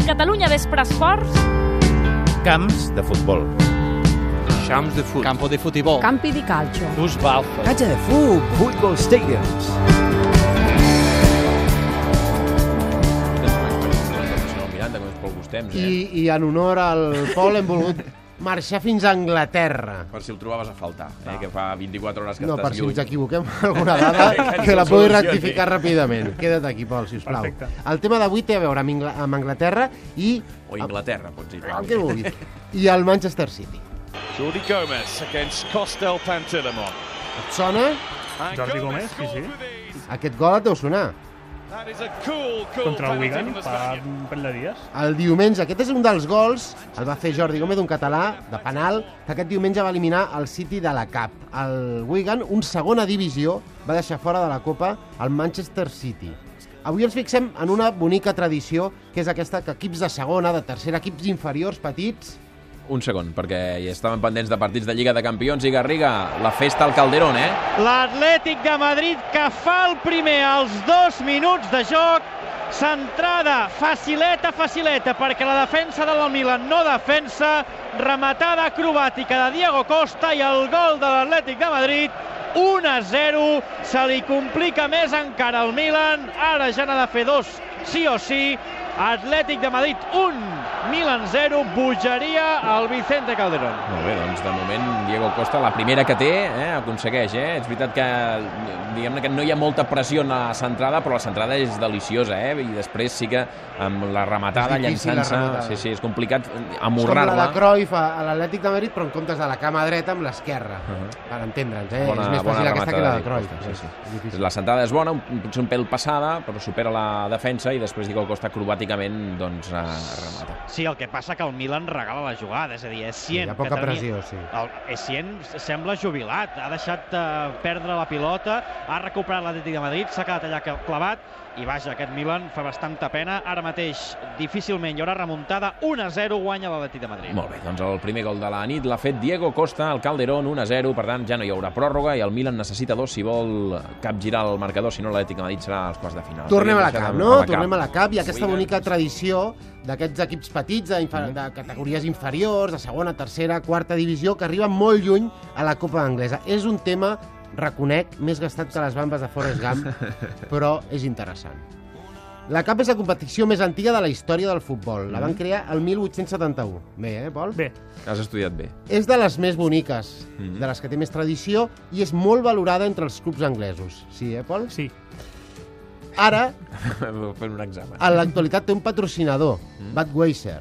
el Catalunya Vespre Esports. Camps de futbol. Champs de fut. Campo de futbol. Campi di calcio. Fußball. Cancha de fútbol, football stadiums. Miranda, com és pel gustem, I? I en honor al Pol hem volgut marxar fins a Anglaterra. Per si el trobaves a faltar, eh? que fa 24 hores que No, per estàs si lluny. ens equivoquem alguna dada, Que la pugui rectificar ràpidament. Queda't aquí, Pol, sisplau. Perfecte. El tema d'avui té a veure amb, Ingla amb Anglaterra i... O Inglaterra, pots dir. El que vulguis. I el Manchester City. Jordi Gomez against Costel Pantilimon. Et sona? Jordi Gomez, sí, sí. Aquest gol et deu sonar. Contra el Wigan fa un parell de dies. El diumenge, aquest és un dels gols, el va fer Jordi Gómez, un català de penal, que aquest diumenge va eliminar el City de la CAP. El Wigan, un segona divisió, va deixar fora de la Copa el Manchester City. Avui ens fixem en una bonica tradició, que és aquesta que equips de segona, de tercera, equips inferiors, petits, Un segon, perquè hi estaven pendents de partits de Lliga de Campions i Garriga, la festa al Calderón, eh? L'Atlètic de Madrid que fa el primer als dos minuts de joc. Centrada, facileta, facileta, perquè la defensa del Milan no defensa. Rematada acrobàtica de Diego Costa i el gol de l'Atlètic de Madrid 1 a 0, se li complica més encara al Milan, ara ja n'ha de fer dos, sí o sí, Atlètic de Madrid 1, Milan 0, bogeria al Vicente Calderón. Molt bé, doncs de moment Diego Costa, la primera que té, eh, aconsegueix, eh? És veritat que diguem-ne que no hi ha molta pressió en la centrada, però la centrada és deliciosa, eh? I després sí que amb la rematada, llançant-se... Sí, sí, és complicat és com la de amorrar-la. Cruyff a l'Atlètic de Madrid, però en comptes de la cama dreta amb l'esquerra, Uh-huh. per entendre'ns, eh? Bona, és més fàcil aquesta que la de Cruyff. Sí, És sí. difícil. La sentada és bona, un, potser un pèl passada, però supera la defensa i després Diego Costa acrobàticament doncs, eh, remata. Sí, el que passa que el Milan regala la jugada, és a dir, Essien... Hi ha poca que tenia- pressió, sí. El Essien sembla jubilat, ha deixat uh, perdre la pilota, ha recuperat l'Atlètic de Madrid, s'ha quedat allà clavat, i vaja, aquest Milan fa bastanta pena. Ara mateix, difícilment hi haurà remuntada, 1-0 guanya l'Atlètic de Madrid. Molt bé, doncs el primer gol de la nit l'ha fet Diego Costa, al Calderón, 1-0, per tant ja no hi haurà pròrroga i el Milan necessita dos si vol capgirar el marcador, si no l'Atlètic de Madrid serà als quarts de final. Tornem a la CAP, a no? la Tornem a la CAP i aquesta bonica tradició d'aquests equips petits, de, infer- de categories inferiors, de segona, tercera, quarta divisió, que arriben molt lluny a la Copa Anglesa. És un tema, reconec, més gastat que les bambes de Forrest Gump, però és interessant. La CAP és la competició més antiga de la història del futbol. La van crear el 1871. Bé, eh, Pol? Bé, Has estudiat bé. És de les més boniques, Mhm. de les que té més tradició, i és molt valorada entre els clubs anglesos. Sí, eh, Pol? sí. Ara, Fent un examen. En l'actualitat té un patrocinador, mm. Budweiser,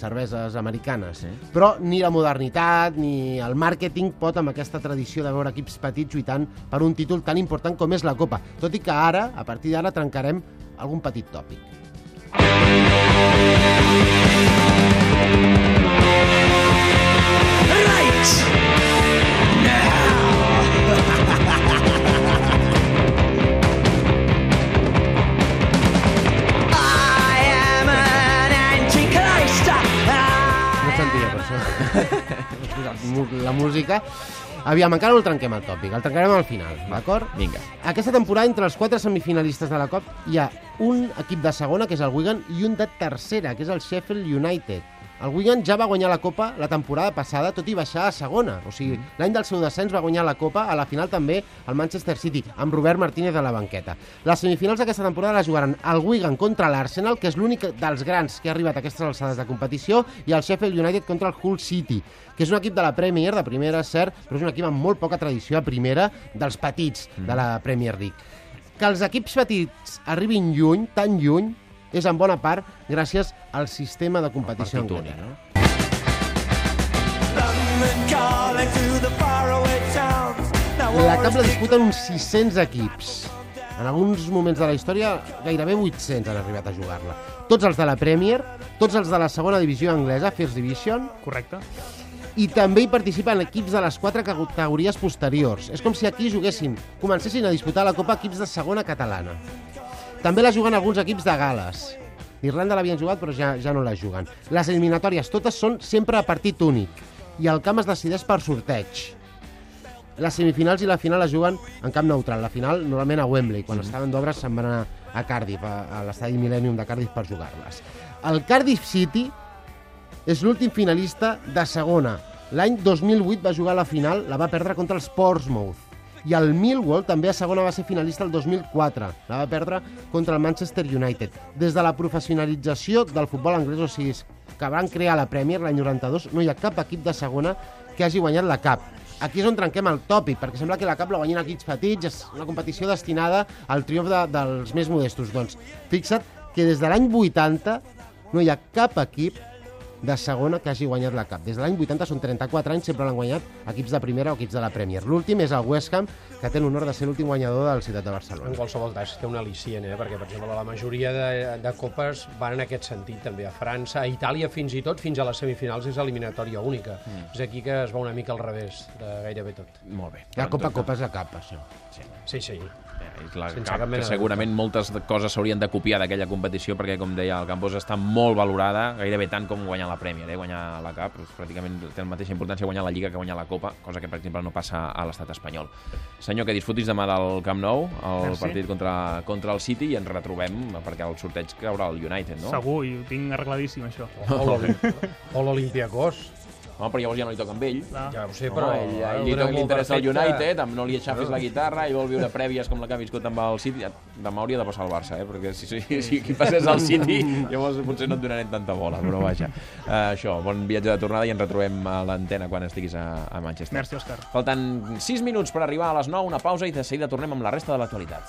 cerveses americanes. Sí. Però ni la modernitat ni el màrqueting pot amb aquesta tradició de veure equips petits lluitant per un títol tan important com és la Copa. Tot i que ara, a partir d'ara, trencarem algun petit tòpic. No la música... Aviam, encara no el trenquem el tòpic, el trencarem al final, d'acord? Vinga. Aquesta temporada, entre els quatre semifinalistes de la COP, hi ha un equip de segona, que és el Wigan, i un de tercera, que és el Sheffield United. El Wigan ja va guanyar la Copa la temporada passada, tot i baixar a segona. O sigui, l'any del seu descens va guanyar la Copa, a la final també el Manchester City, amb Robert Martínez a la banqueta. Les semifinals d'aquesta temporada la jugaran el Wigan contra l'Arsenal, que és l'únic dels grans que ha arribat a aquestes alçades de competició, i el Sheffield United contra el Hull City, que és un equip de la Premier, de primera, cert, però és un equip amb molt poca tradició a primera dels petits de la Premier League. Que els equips petits arribin lluny, tan lluny, és en bona part gràcies al sistema de competició anglès. no? La CAP la disputen uns 600 equips. En alguns moments de la història, gairebé 800 han arribat a jugar-la. Tots els de la Premier, tots els de la segona divisió anglesa, First Division, Correcte. i també hi participen equips de les quatre categories posteriors. És com si aquí juguessin, comencessin a disputar la Copa equips de segona catalana. També la juguen alguns equips de Gales. D'Irlanda l'havien jugat, però ja, ja no la juguen. Les eliminatòries totes són sempre a partit únic i el camp es decideix per sorteig. Les semifinals i la final es juguen en camp neutral. La final normalment a Wembley. Quan estaven d'obres se'n van anar a Cardiff, a, a l'estadi Millennium de Cardiff per jugar-les. El Cardiff City és l'últim finalista de segona. L'any 2008 va jugar la final, la va perdre contra els Portsmouth. I el Millwall també a segona va ser finalista el 2004. La va perdre contra el Manchester United. Des de la professionalització del futbol anglès, o sigui, que van crear la Premier l'any 92, no hi ha cap equip de segona que hagi guanyat la CAP. Aquí és on trenquem el tòpic, perquè sembla que la CAP la guanyin equips petits, és una competició destinada al triomf de, dels més modestos. Doncs fixa't que des de l'any 80 no hi ha cap equip de segona que hagi guanyat la CAP. Des de l'any 80 són 34 anys, sempre l'han guanyat equips de primera o equips de la Premier. L'últim és el West Ham, que té l'honor de ser l'últim guanyador de la ciutat de En Barcelona. qualsevol cas, té un al·licient, eh? perquè, per exemple, la majoria de, de copes van en aquest sentit, també a França, a Itàlia, fins i tot, fins a les semifinals, és eliminatòria única. Mm. És aquí que es va una mica al revés de gairebé tot. Molt bé. La Copa Doncs, Copa és la CAP, això. Sí, sí. Eh, és la Sense cap, que segurament moltes coses s'haurien de copiar d'aquella competició perquè, com deia, el Campos està molt valorada, gairebé tant com guanyar la Premier, eh? guanyar la Cup, és pràcticament té la mateixa importància guanyar la Lliga que guanyar la Copa, cosa que, per exemple, no passa a l'estat espanyol. Senyor, que disfrutis demà del Camp Nou, el Merci. partit contra, contra el City, i ens retrobem perquè el sorteig caurà al United, no? Segur, i ho tinc arregladíssim, això. O o l'Olimpiakos. Home, però llavors ja no li toca amb ell. Clar. Ja ho sé, però... ell, a ell ho li, interessa el. United, amb no li aixafis la guitarra i vol viure prèvies com la que ha viscut amb el City. Demà hauria de passar al Barça, eh? perquè si, si, si aquí passés al City, llavors potser no et donarem tanta bola, però vaja. Uh, això, bon viatge de tornada i ens retrobem a l'antena quan estiguis a, a Manchester. Merci, Òscar. Falten 6 minuts per arribar a les 9, una pausa i de seguida tornem amb la resta de l'actualitat.